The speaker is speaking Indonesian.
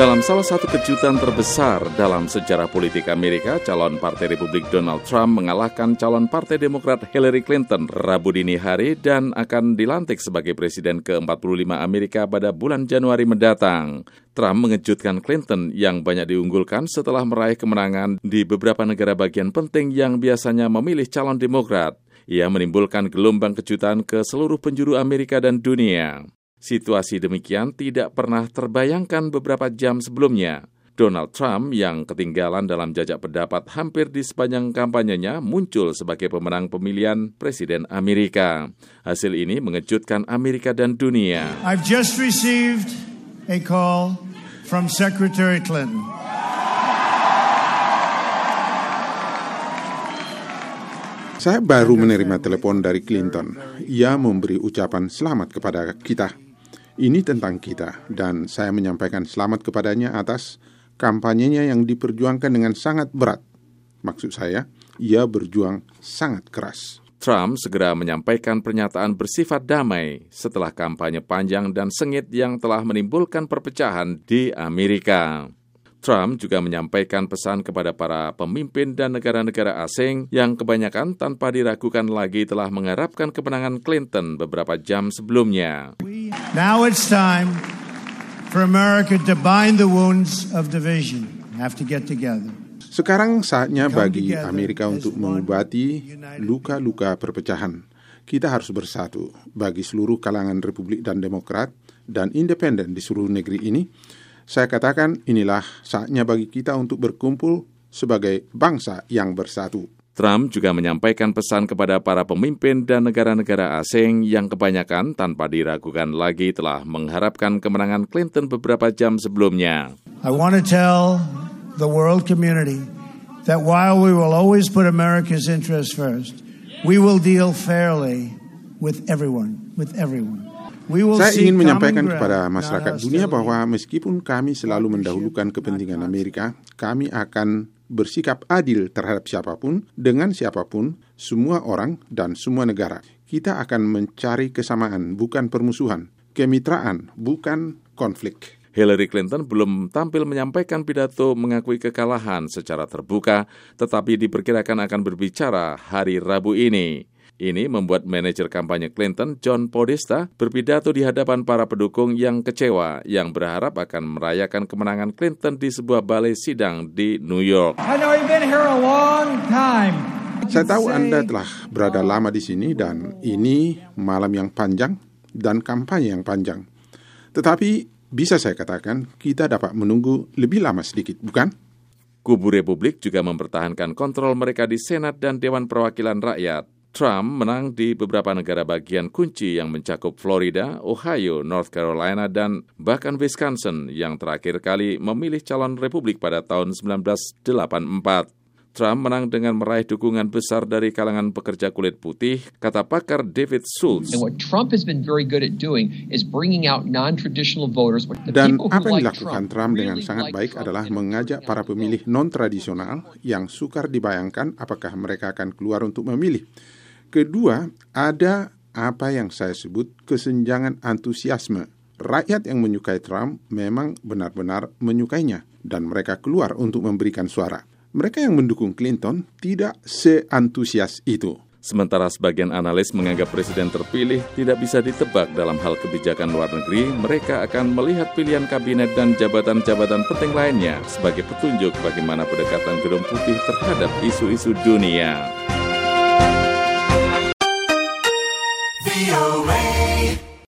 Dalam salah satu kejutan terbesar dalam sejarah politik Amerika, calon Partai Republik Donald Trump mengalahkan calon Partai Demokrat Hillary Clinton Rabu dini hari dan akan dilantik sebagai Presiden ke-45 Amerika pada bulan Januari mendatang. Trump mengejutkan Clinton yang banyak diunggulkan setelah meraih kemenangan di beberapa negara bagian penting yang biasanya memilih calon Demokrat. Ia menimbulkan gelombang kejutan ke seluruh penjuru Amerika dan dunia. Situasi demikian tidak pernah terbayangkan beberapa jam sebelumnya. Donald Trump yang ketinggalan dalam jajak pendapat hampir di sepanjang kampanyenya muncul sebagai pemenang pemilihan Presiden Amerika. Hasil ini mengejutkan Amerika dan dunia. I've just received a call from Secretary Clinton. Saya baru menerima telepon dari Clinton. Ia memberi ucapan selamat kepada kita. Ini tentang kita, dan saya menyampaikan selamat kepadanya atas kampanyenya yang diperjuangkan dengan sangat berat. Maksud saya, ia berjuang sangat keras. Trump segera menyampaikan pernyataan bersifat damai setelah kampanye panjang dan sengit yang telah menimbulkan perpecahan di Amerika. Trump juga menyampaikan pesan kepada para pemimpin dan negara-negara asing yang kebanyakan tanpa diragukan lagi telah mengharapkan kemenangan Clinton beberapa jam sebelumnya. Now it's time for America to bind the wounds of division. Have to get together. Sekarang saatnya bagi Amerika untuk mengobati luka-luka perpecahan. Kita harus bersatu bagi seluruh kalangan Republik dan Demokrat dan independen di seluruh negeri ini saya katakan inilah saatnya bagi kita untuk berkumpul sebagai bangsa yang bersatu. Trump juga menyampaikan pesan kepada para pemimpin dan negara-negara asing yang kebanyakan tanpa diragukan lagi telah mengharapkan kemenangan Clinton beberapa jam sebelumnya. I want to tell the world community that while we will always put America's interests first, we will deal fairly with everyone, with everyone. Saya ingin menyampaikan kepada masyarakat dunia bahwa meskipun kami selalu mendahulukan kepentingan Amerika, kami akan bersikap adil terhadap siapa pun, dengan siapa pun, semua orang, dan semua negara. Kita akan mencari kesamaan, bukan permusuhan, kemitraan, bukan konflik. Hillary Clinton belum tampil menyampaikan pidato mengakui kekalahan secara terbuka, tetapi diperkirakan akan berbicara hari Rabu ini. Ini membuat manajer kampanye Clinton, John Podesta, berpidato di hadapan para pendukung yang kecewa yang berharap akan merayakan kemenangan Clinton di sebuah balai sidang di New York. Saya tahu Anda telah berada lama di sini dan ini malam yang panjang dan kampanye yang panjang. Tetapi bisa saya katakan kita dapat menunggu lebih lama sedikit, bukan? Kubu Republik juga mempertahankan kontrol mereka di Senat dan Dewan Perwakilan Rakyat. Trump menang di beberapa negara bagian kunci yang mencakup Florida, Ohio, North Carolina, dan bahkan Wisconsin yang terakhir kali memilih calon republik pada tahun 1984. Trump menang dengan meraih dukungan besar dari kalangan pekerja kulit putih, kata pakar David Schultz. Dan apa yang dilakukan Trump dengan sangat baik adalah mengajak para pemilih non-tradisional yang sukar dibayangkan apakah mereka akan keluar untuk memilih. Kedua, ada apa yang saya sebut kesenjangan antusiasme. Rakyat yang menyukai Trump memang benar-benar menyukainya dan mereka keluar untuk memberikan suara. Mereka yang mendukung Clinton tidak seantusias itu. Sementara sebagian analis menganggap presiden terpilih tidak bisa ditebak dalam hal kebijakan luar negeri, mereka akan melihat pilihan kabinet dan jabatan-jabatan penting lainnya sebagai petunjuk bagaimana pendekatan Gedung Putih terhadap isu-isu dunia. VOA.